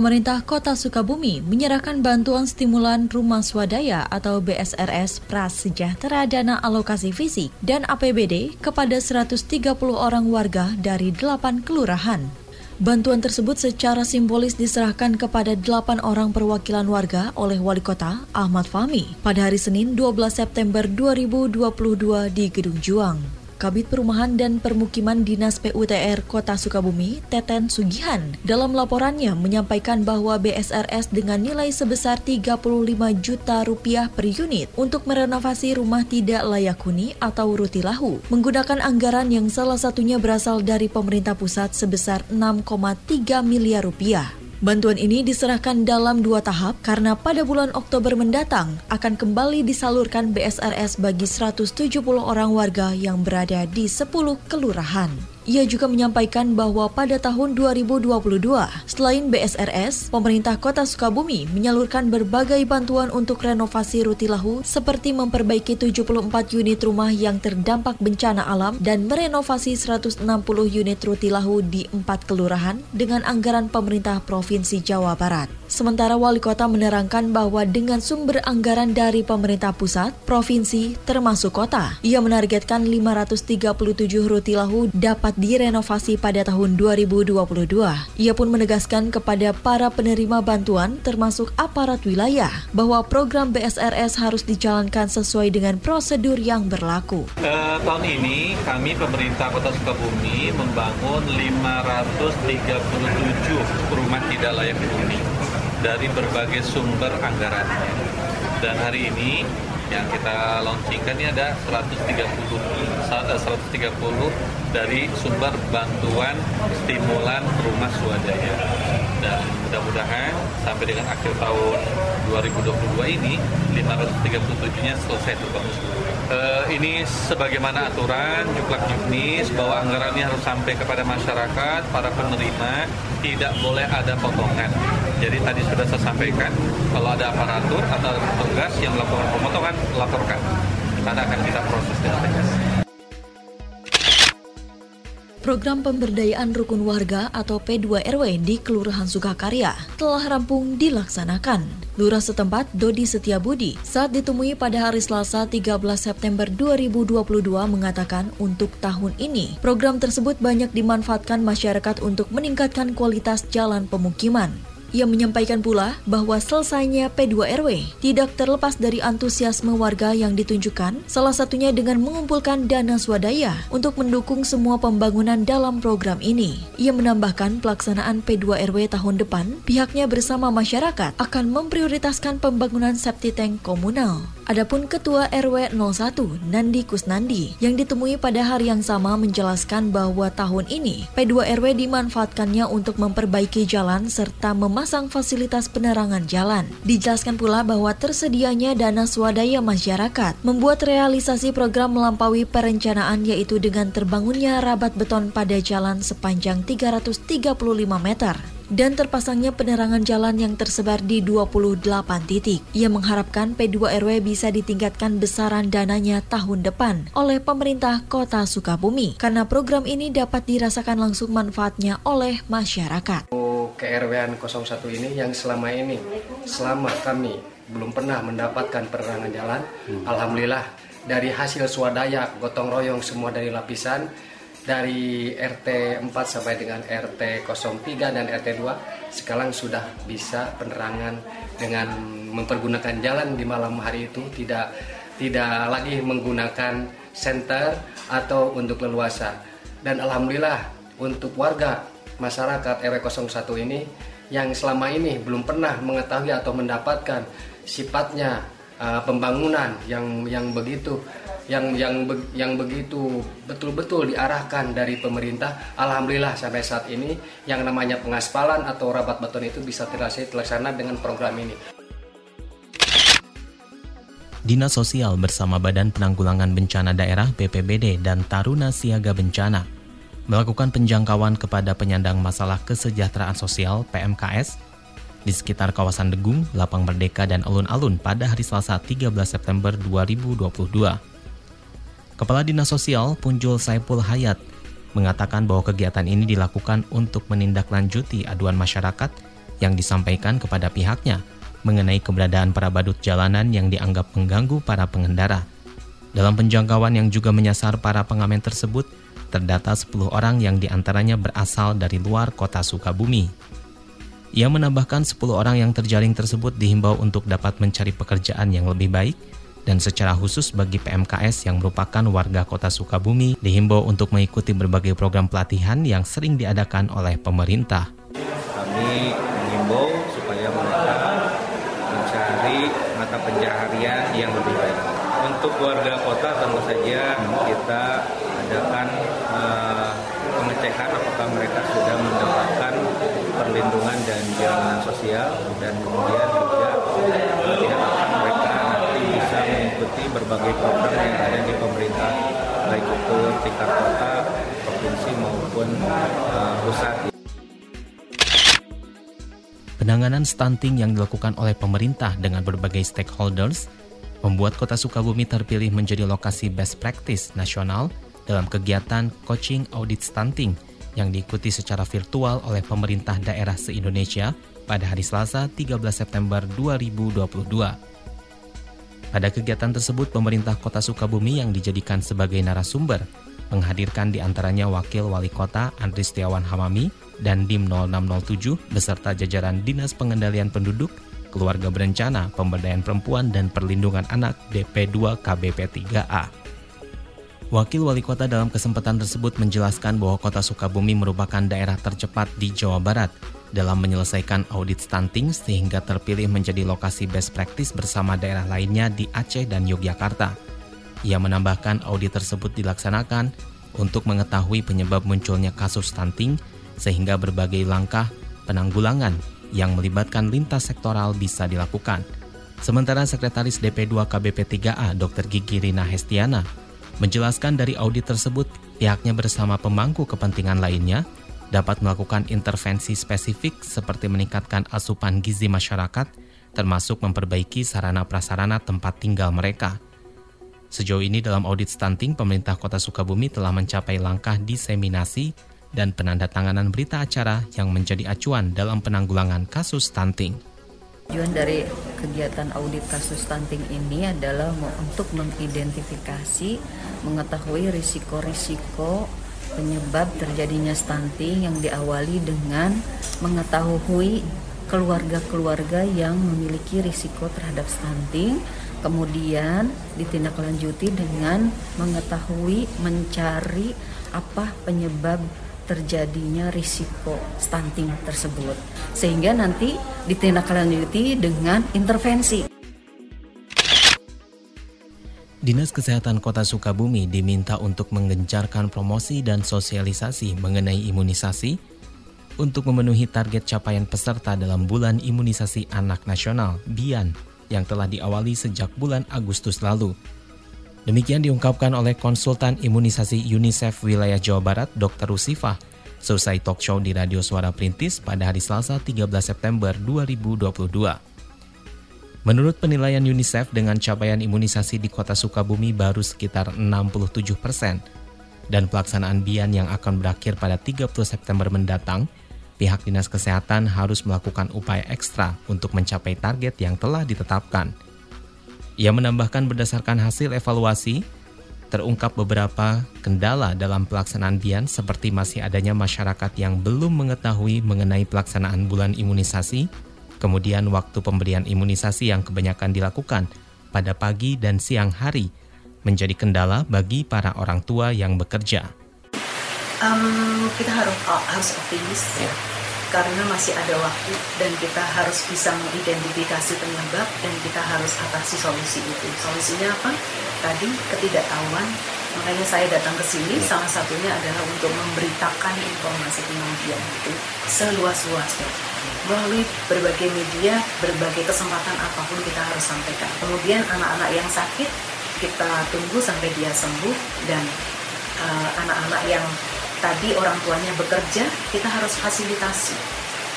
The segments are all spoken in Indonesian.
Pemerintah Kota Sukabumi menyerahkan bantuan stimulan rumah swadaya atau BSRS Prasejahtera Dana Alokasi Fisik dan APBD kepada 130 orang warga dari 8 kelurahan. Bantuan tersebut secara simbolis diserahkan kepada 8 orang perwakilan warga oleh Wali Kota Ahmad Fahmi pada hari Senin 12 September 2022 di Gedung Juang. Kabit Perumahan dan Permukiman Dinas PUTR Kota Sukabumi, Teten Sugihan, dalam laporannya menyampaikan bahwa BSRS dengan nilai sebesar 35 juta rupiah per unit untuk merenovasi rumah tidak layak huni atau rutilahu, menggunakan anggaran yang salah satunya berasal dari pemerintah pusat sebesar 6,3 miliar rupiah. Bantuan ini diserahkan dalam dua tahap karena pada bulan Oktober mendatang akan kembali disalurkan BSRS bagi 170 orang warga yang berada di 10 kelurahan. Ia juga menyampaikan bahwa pada tahun 2022, selain BSRS, pemerintah kota Sukabumi menyalurkan berbagai bantuan untuk renovasi Rutilahu seperti memperbaiki 74 unit rumah yang terdampak bencana alam dan merenovasi 160 unit Rutilahu di empat kelurahan dengan anggaran pemerintah Provinsi Jawa Barat. Sementara wali kota menerangkan bahwa dengan sumber anggaran dari pemerintah pusat, provinsi, termasuk kota, ia menargetkan 537 Rutilahu dapat dapat direnovasi pada tahun 2022. Ia pun menegaskan kepada para penerima bantuan termasuk aparat wilayah bahwa program BSRS harus dijalankan sesuai dengan prosedur yang berlaku. Uh, tahun ini kami pemerintah Kota Sukabumi membangun 537 rumah tidak layak huni dari berbagai sumber anggarannya. Dan hari ini yang kita launchingkan ini ada 130 130 dari sumber bantuan stimulan rumah swadaya. Dan mudah-mudahan sampai dengan akhir tahun 2022 ini 537-nya selesai terbangun uh, ini sebagaimana aturan juklak juknis bahwa anggarannya harus sampai kepada masyarakat para penerima tidak boleh ada potongan. Jadi tadi sudah saya sampaikan, kalau ada aparatur atau petugas yang melakukan pemotongan, laporkan. Karena akan kita proses dengan tegas. Program pemberdayaan rukun warga atau P2RW di Kelurahan Sukakarya telah rampung dilaksanakan. Lurah setempat Dodi Setiabudi saat ditemui pada hari Selasa 13 September 2022 mengatakan untuk tahun ini program tersebut banyak dimanfaatkan masyarakat untuk meningkatkan kualitas jalan pemukiman. Ia menyampaikan pula bahwa selesainya P2RW tidak terlepas dari antusiasme warga yang ditunjukkan, salah satunya dengan mengumpulkan dana swadaya untuk mendukung semua pembangunan dalam program ini. Ia menambahkan pelaksanaan P2RW tahun depan, pihaknya bersama masyarakat akan memprioritaskan pembangunan septic tank komunal. Adapun Ketua RW 01 Nandi Kusnandi yang ditemui pada hari yang sama menjelaskan bahwa tahun ini P2RW dimanfaatkannya untuk memperbaiki jalan serta memasang fasilitas penerangan jalan. Dijelaskan pula bahwa tersedianya dana swadaya masyarakat membuat realisasi program melampaui perencanaan yaitu dengan terbangunnya rabat beton pada jalan sepanjang 335 meter dan terpasangnya penerangan jalan yang tersebar di 28 titik. Ia mengharapkan P2RW bisa ditingkatkan besaran dananya tahun depan oleh pemerintah kota Sukabumi karena program ini dapat dirasakan langsung manfaatnya oleh masyarakat. KRWan 01 ini yang selama ini, selama kami belum pernah mendapatkan penerangan jalan, hmm. Alhamdulillah dari hasil swadaya gotong royong semua dari lapisan dari RT 4 sampai dengan RT 03 dan RT 2 sekarang sudah bisa penerangan dengan mempergunakan jalan di malam hari itu tidak tidak lagi menggunakan senter atau untuk leluasa. Dan alhamdulillah untuk warga masyarakat RW 01 ini yang selama ini belum pernah mengetahui atau mendapatkan sifatnya uh, pembangunan yang yang begitu yang yang yang begitu betul-betul diarahkan dari pemerintah. Alhamdulillah sampai saat ini yang namanya pengaspalan atau rabat beton itu bisa terlaksana dengan program ini. Dinas Sosial bersama Badan Penanggulangan Bencana Daerah BPBD dan Taruna Siaga Bencana melakukan penjangkauan kepada penyandang masalah kesejahteraan sosial PMKS di sekitar kawasan Degung, Lapang Merdeka, dan alun-alun pada hari Selasa 13 September 2022. Kepala Dinas Sosial Punjul Saipul Hayat mengatakan bahwa kegiatan ini dilakukan untuk menindaklanjuti aduan masyarakat yang disampaikan kepada pihaknya mengenai keberadaan para badut jalanan yang dianggap mengganggu para pengendara. Dalam penjangkauan yang juga menyasar para pengamen tersebut, terdata 10 orang yang di antaranya berasal dari luar kota Sukabumi. Ia menambahkan 10 orang yang terjaring tersebut dihimbau untuk dapat mencari pekerjaan yang lebih baik dan secara khusus bagi PMKS yang merupakan warga kota Sukabumi dihimbau untuk mengikuti berbagai program pelatihan yang sering diadakan oleh pemerintah. Kami mengimbau supaya mereka mencari mata pencaharian yang lebih baik. Untuk warga kota tentu saja kita adakan uh, pengecekan apakah mereka sudah mendapatkan perlindungan dan jaminan sosial dan kemudian juga diharapkan berbagai program yang ada di pemerintah baik itu tingkat kota, provinsi maupun uh, pusat. Penanganan stunting yang dilakukan oleh pemerintah dengan berbagai stakeholders membuat Kota Sukabumi terpilih menjadi lokasi best practice nasional dalam kegiatan coaching audit stunting yang diikuti secara virtual oleh pemerintah daerah se-Indonesia pada hari Selasa 13 September 2022. Pada kegiatan tersebut, pemerintah kota Sukabumi yang dijadikan sebagai narasumber menghadirkan di antaranya Wakil Wali Kota Andri Setiawan Hamami dan DIM 0607 beserta jajaran Dinas Pengendalian Penduduk, Keluarga Berencana, Pemberdayaan Perempuan dan Perlindungan Anak DP2 KBP 3A. Wakil Wali Kota dalam kesempatan tersebut menjelaskan bahwa Kota Sukabumi merupakan daerah tercepat di Jawa Barat dalam menyelesaikan audit stunting sehingga terpilih menjadi lokasi best practice bersama daerah lainnya di Aceh dan Yogyakarta. Ia menambahkan audit tersebut dilaksanakan untuk mengetahui penyebab munculnya kasus stunting sehingga berbagai langkah penanggulangan yang melibatkan lintas sektoral bisa dilakukan. Sementara Sekretaris DP2 KBP 3A Dr. Gigi Rina Hestiana Menjelaskan dari audit tersebut, pihaknya bersama pemangku kepentingan lainnya dapat melakukan intervensi spesifik seperti meningkatkan asupan gizi masyarakat, termasuk memperbaiki sarana prasarana tempat tinggal mereka. Sejauh ini dalam audit stunting, pemerintah kota Sukabumi telah mencapai langkah diseminasi dan penandatanganan berita acara yang menjadi acuan dalam penanggulangan kasus stunting. Tujuan dari kegiatan audit kasus stunting ini adalah untuk mengidentifikasi, mengetahui risiko-risiko penyebab terjadinya stunting yang diawali dengan mengetahui keluarga-keluarga yang memiliki risiko terhadap stunting, kemudian ditindaklanjuti dengan mengetahui, mencari apa penyebab terjadinya risiko stunting tersebut sehingga nanti ditindaklanjuti dengan intervensi. Dinas Kesehatan Kota Sukabumi diminta untuk menggencarkan promosi dan sosialisasi mengenai imunisasi untuk memenuhi target capaian peserta dalam bulan imunisasi anak nasional BIAN yang telah diawali sejak bulan Agustus lalu. Demikian diungkapkan oleh konsultan imunisasi UNICEF wilayah Jawa Barat, Dr. Rusifah, selesai talk show di Radio Suara Perintis pada hari Selasa 13 September 2022. Menurut penilaian UNICEF dengan capaian imunisasi di kota Sukabumi baru sekitar 67 persen, dan pelaksanaan BIAN yang akan berakhir pada 30 September mendatang, pihak Dinas Kesehatan harus melakukan upaya ekstra untuk mencapai target yang telah ditetapkan. Ia menambahkan berdasarkan hasil evaluasi, terungkap beberapa kendala dalam pelaksanaan BIAN seperti masih adanya masyarakat yang belum mengetahui mengenai pelaksanaan bulan imunisasi, kemudian waktu pemberian imunisasi yang kebanyakan dilakukan pada pagi dan siang hari menjadi kendala bagi para orang tua yang bekerja. Um, kita harus harus optimis ya karena masih ada waktu dan kita harus bisa mengidentifikasi penyebab dan kita harus atasi solusi itu. Solusinya apa? Tadi ketidaktahuan, makanya saya datang ke sini ya. salah satunya adalah untuk memberitakan informasi pengajian itu seluas-luasnya melalui berbagai media, berbagai kesempatan apa pun kita harus sampaikan. Kemudian anak-anak yang sakit kita tunggu sampai dia sembuh dan eh, anak-anak uh, yang tadi orang tuanya bekerja, kita harus fasilitasi.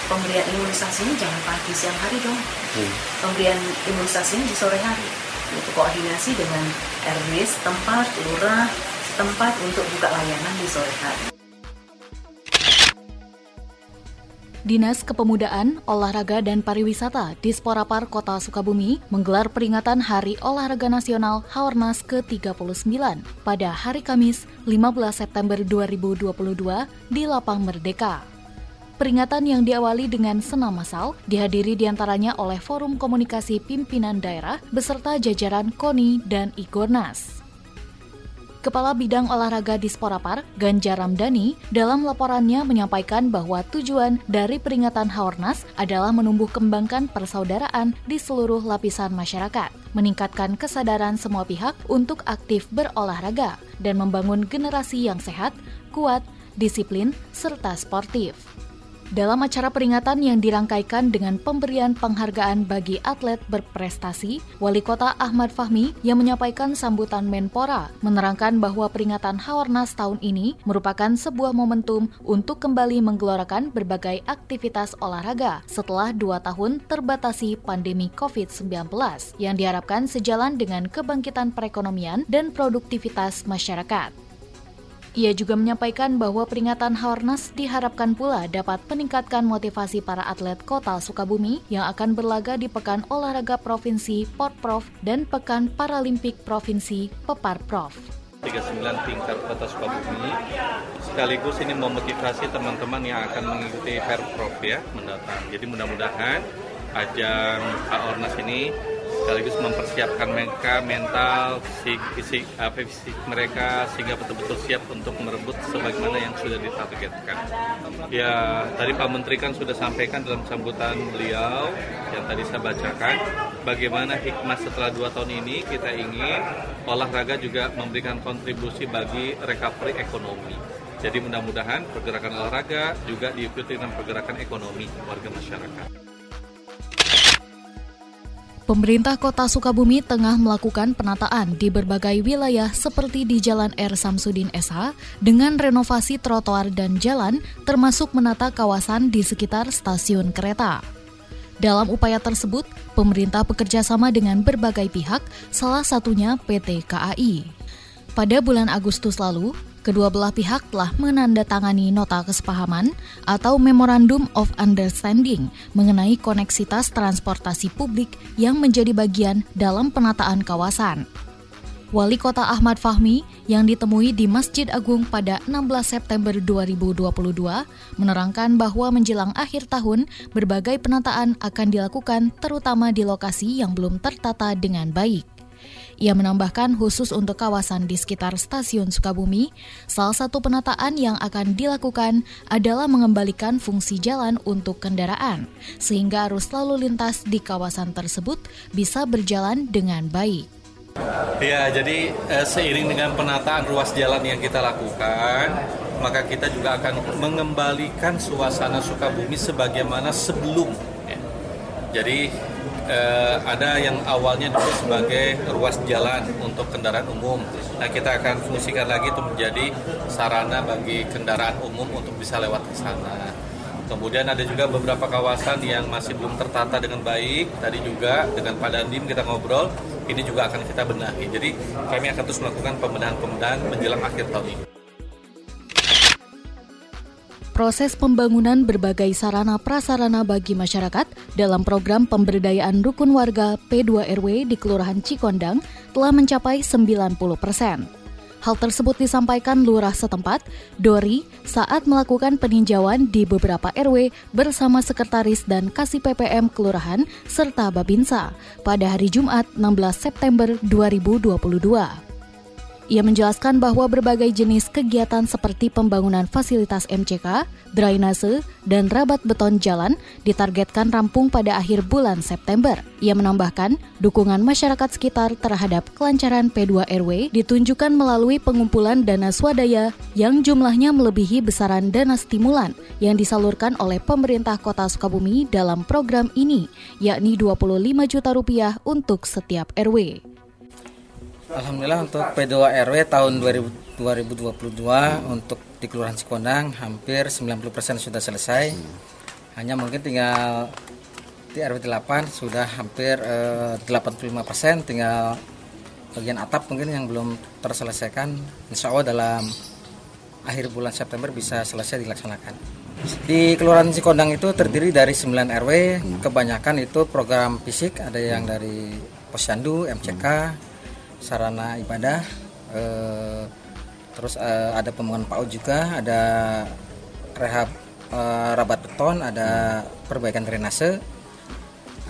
Pemberian imunisasinya jangan pagi siang hari dong. Hmm. Pemberian imunisasinya di sore hari. Itu koordinasi dengan RW setempat, lurah setempat untuk buka layanan di sore hari. Dinas Kepemudaan, Olahraga dan Pariwisata di Sporapar Kota Sukabumi menggelar peringatan Hari Olahraga Nasional Haornas ke-39 pada hari Kamis 15 September 2022 di Lapang Merdeka. Peringatan yang diawali dengan senam masal dihadiri di antaranya oleh Forum Komunikasi Pimpinan Daerah beserta jajaran KONI dan Igornas. Kepala Bidang Olahraga di Sporapar, Ganjar Ramdhani, dalam laporannya menyampaikan bahwa tujuan dari peringatan Haornas adalah menumbuh kembangkan persaudaraan di seluruh lapisan masyarakat, meningkatkan kesadaran semua pihak untuk aktif berolahraga, dan membangun generasi yang sehat, kuat, disiplin, serta sportif. Dalam acara peringatan yang dirangkaikan dengan pemberian penghargaan bagi atlet berprestasi, Wali Kota Ahmad Fahmi yang menyampaikan sambutan Menpora menerangkan bahwa peringatan Hawarnas tahun ini merupakan sebuah momentum untuk kembali menggelorakan berbagai aktivitas olahraga setelah dua tahun terbatasi pandemi COVID-19 yang diharapkan sejalan dengan kebangkitan perekonomian dan produktivitas masyarakat. Ia juga menyampaikan bahwa peringatan Haornas diharapkan pula dapat meningkatkan motivasi para atlet kota Sukabumi yang akan berlaga di Pekan Olahraga Provinsi Porprov dan Pekan Paralimpik Provinsi Peparprov. 39 tingkat kota Sukabumi sekaligus ini memotivasi teman-teman yang akan mengikuti Perprov ya mendatang. Jadi mudah-mudahan ajang Haornas ini sekaligus mempersiapkan mereka mental, fisik, fisik, apa, fisik mereka sehingga betul-betul siap untuk merebut sebagaimana yang sudah ditargetkan. Ya, tadi Pak Menteri kan sudah sampaikan dalam sambutan beliau yang tadi saya bacakan, bagaimana hikmah setelah dua tahun ini kita ingin olahraga juga memberikan kontribusi bagi recovery ekonomi. Jadi mudah-mudahan pergerakan olahraga juga diikuti dengan pergerakan ekonomi warga masyarakat. Pemerintah Kota Sukabumi tengah melakukan penataan di berbagai wilayah seperti di Jalan R. Samsudin SH dengan renovasi trotoar dan jalan termasuk menata kawasan di sekitar stasiun kereta. Dalam upaya tersebut, pemerintah bekerja sama dengan berbagai pihak, salah satunya PT KAI. Pada bulan Agustus lalu, kedua belah pihak telah menandatangani nota kesepahaman atau Memorandum of Understanding mengenai koneksitas transportasi publik yang menjadi bagian dalam penataan kawasan. Wali Kota Ahmad Fahmi yang ditemui di Masjid Agung pada 16 September 2022 menerangkan bahwa menjelang akhir tahun berbagai penataan akan dilakukan terutama di lokasi yang belum tertata dengan baik. Ia menambahkan khusus untuk kawasan di sekitar stasiun Sukabumi, salah satu penataan yang akan dilakukan adalah mengembalikan fungsi jalan untuk kendaraan, sehingga arus lalu lintas di kawasan tersebut bisa berjalan dengan baik. Ya, jadi eh, seiring dengan penataan ruas jalan yang kita lakukan, maka kita juga akan mengembalikan suasana Sukabumi sebagaimana sebelum. Ya. Jadi eh, ada yang awalnya dulu sebagai ruas jalan untuk kendaraan umum. Nah, kita akan fungsikan lagi itu menjadi sarana bagi kendaraan umum untuk bisa lewat ke sana. Kemudian ada juga beberapa kawasan yang masih belum tertata dengan baik. Tadi juga dengan Pak Dandim kita ngobrol, ini juga akan kita benahi. Jadi kami akan terus melakukan pembenahan-pembenahan menjelang akhir tahun ini. Proses pembangunan berbagai sarana prasarana bagi masyarakat dalam program pemberdayaan rukun warga P2RW di Kelurahan Cikondang telah mencapai 90 persen. Hal tersebut disampaikan lurah setempat, Dori, saat melakukan peninjauan di beberapa RW bersama sekretaris dan kasih PPM Kelurahan serta Babinsa pada hari Jumat 16 September 2022. Ia menjelaskan bahwa berbagai jenis kegiatan seperti pembangunan fasilitas MCK, drainase, dan rabat beton jalan ditargetkan rampung pada akhir bulan September. Ia menambahkan, dukungan masyarakat sekitar terhadap kelancaran P2 RW ditunjukkan melalui pengumpulan dana swadaya yang jumlahnya melebihi besaran dana stimulan yang disalurkan oleh pemerintah Kota Sukabumi dalam program ini, yakni 25 juta rupiah untuk setiap RW. Alhamdulillah untuk P2 RW tahun 2022 untuk di Kelurahan Cikondang hampir 90% sudah selesai. Hanya mungkin tinggal di RW 8 sudah hampir eh, 85% tinggal bagian atap mungkin yang belum terselesaikan. Insya Allah dalam akhir bulan September bisa selesai dilaksanakan. Di Kelurahan Cikondang itu terdiri dari 9 RW, kebanyakan itu program fisik, ada yang dari Posyandu, MCK, sarana ibadah eh, terus eh, ada pembangunan PAUD juga ada rehab eh, rabat beton ada perbaikan drainase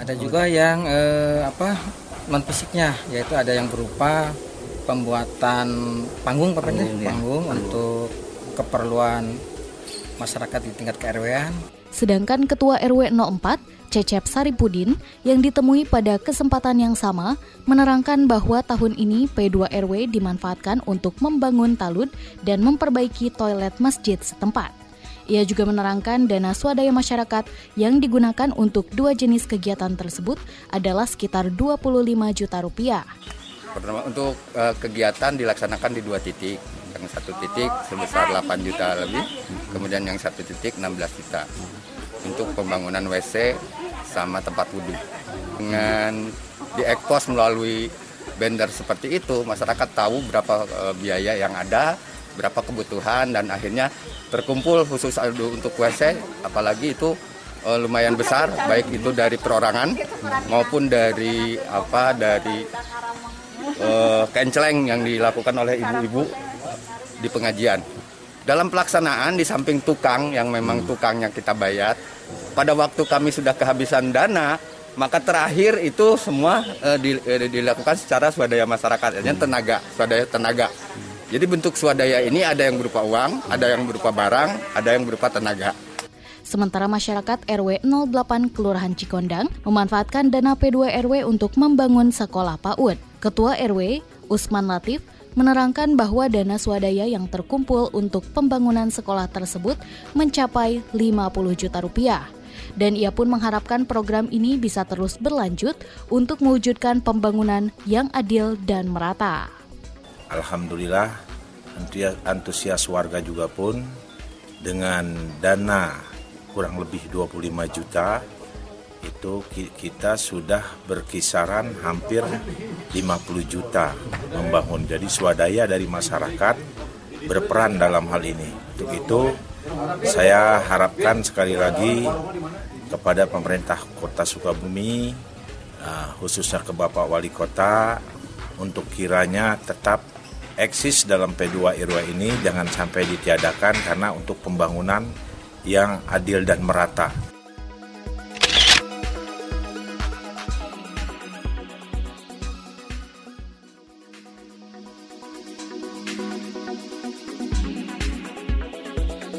ada juga yang eh, apa non fisiknya yaitu ada yang berupa pembuatan panggung panggung, ya. panggung untuk keperluan masyarakat di tingkat KRW-an. Sedangkan Ketua RW 04 Cecep Saripudin yang ditemui pada kesempatan yang sama menerangkan bahwa tahun ini P2 RW dimanfaatkan untuk membangun talud dan memperbaiki toilet masjid setempat. Ia juga menerangkan dana swadaya masyarakat yang digunakan untuk dua jenis kegiatan tersebut adalah sekitar 25 juta rupiah. Pertama untuk uh, kegiatan dilaksanakan di dua titik. Yang satu titik sebesar 8 juta lebih, kemudian yang satu titik 16 juta untuk pembangunan WC sama tempat wudhu. Dengan diekpos melalui bender seperti itu, masyarakat tahu berapa e, biaya yang ada, berapa kebutuhan dan akhirnya terkumpul khusus untuk WC, apalagi itu e, lumayan besar, baik itu dari perorangan maupun dari apa dari e, kenceleng yang dilakukan oleh ibu-ibu di pengajian. Dalam pelaksanaan di samping tukang yang memang tukangnya kita bayar, pada waktu kami sudah kehabisan dana, maka terakhir itu semua uh, di, uh, dilakukan secara swadaya masyarakat, artinya tenaga, swadaya tenaga. Jadi bentuk swadaya ini ada yang berupa uang, ada yang berupa barang, ada yang berupa tenaga. Sementara masyarakat RW 08 Kelurahan Cikondang memanfaatkan dana P2 RW untuk membangun sekolah PAUD. Ketua RW, Usman Latif, menerangkan bahwa dana swadaya yang terkumpul untuk pembangunan sekolah tersebut mencapai 50 juta rupiah dan ia pun mengharapkan program ini bisa terus berlanjut untuk mewujudkan pembangunan yang adil dan merata. Alhamdulillah, antusias warga juga pun dengan dana kurang lebih 25 juta itu kita sudah berkisaran hampir 50 juta membangun. Jadi swadaya dari masyarakat berperan dalam hal ini. Untuk itu saya harapkan sekali lagi kepada pemerintah Kota Sukabumi, uh, khususnya ke Bapak Wali Kota, untuk kiranya tetap eksis dalam P2 RW ini jangan sampai ditiadakan karena untuk pembangunan yang adil dan merata.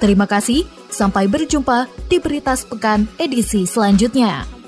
Terima kasih, sampai berjumpa di Berita Sepekan edisi selanjutnya.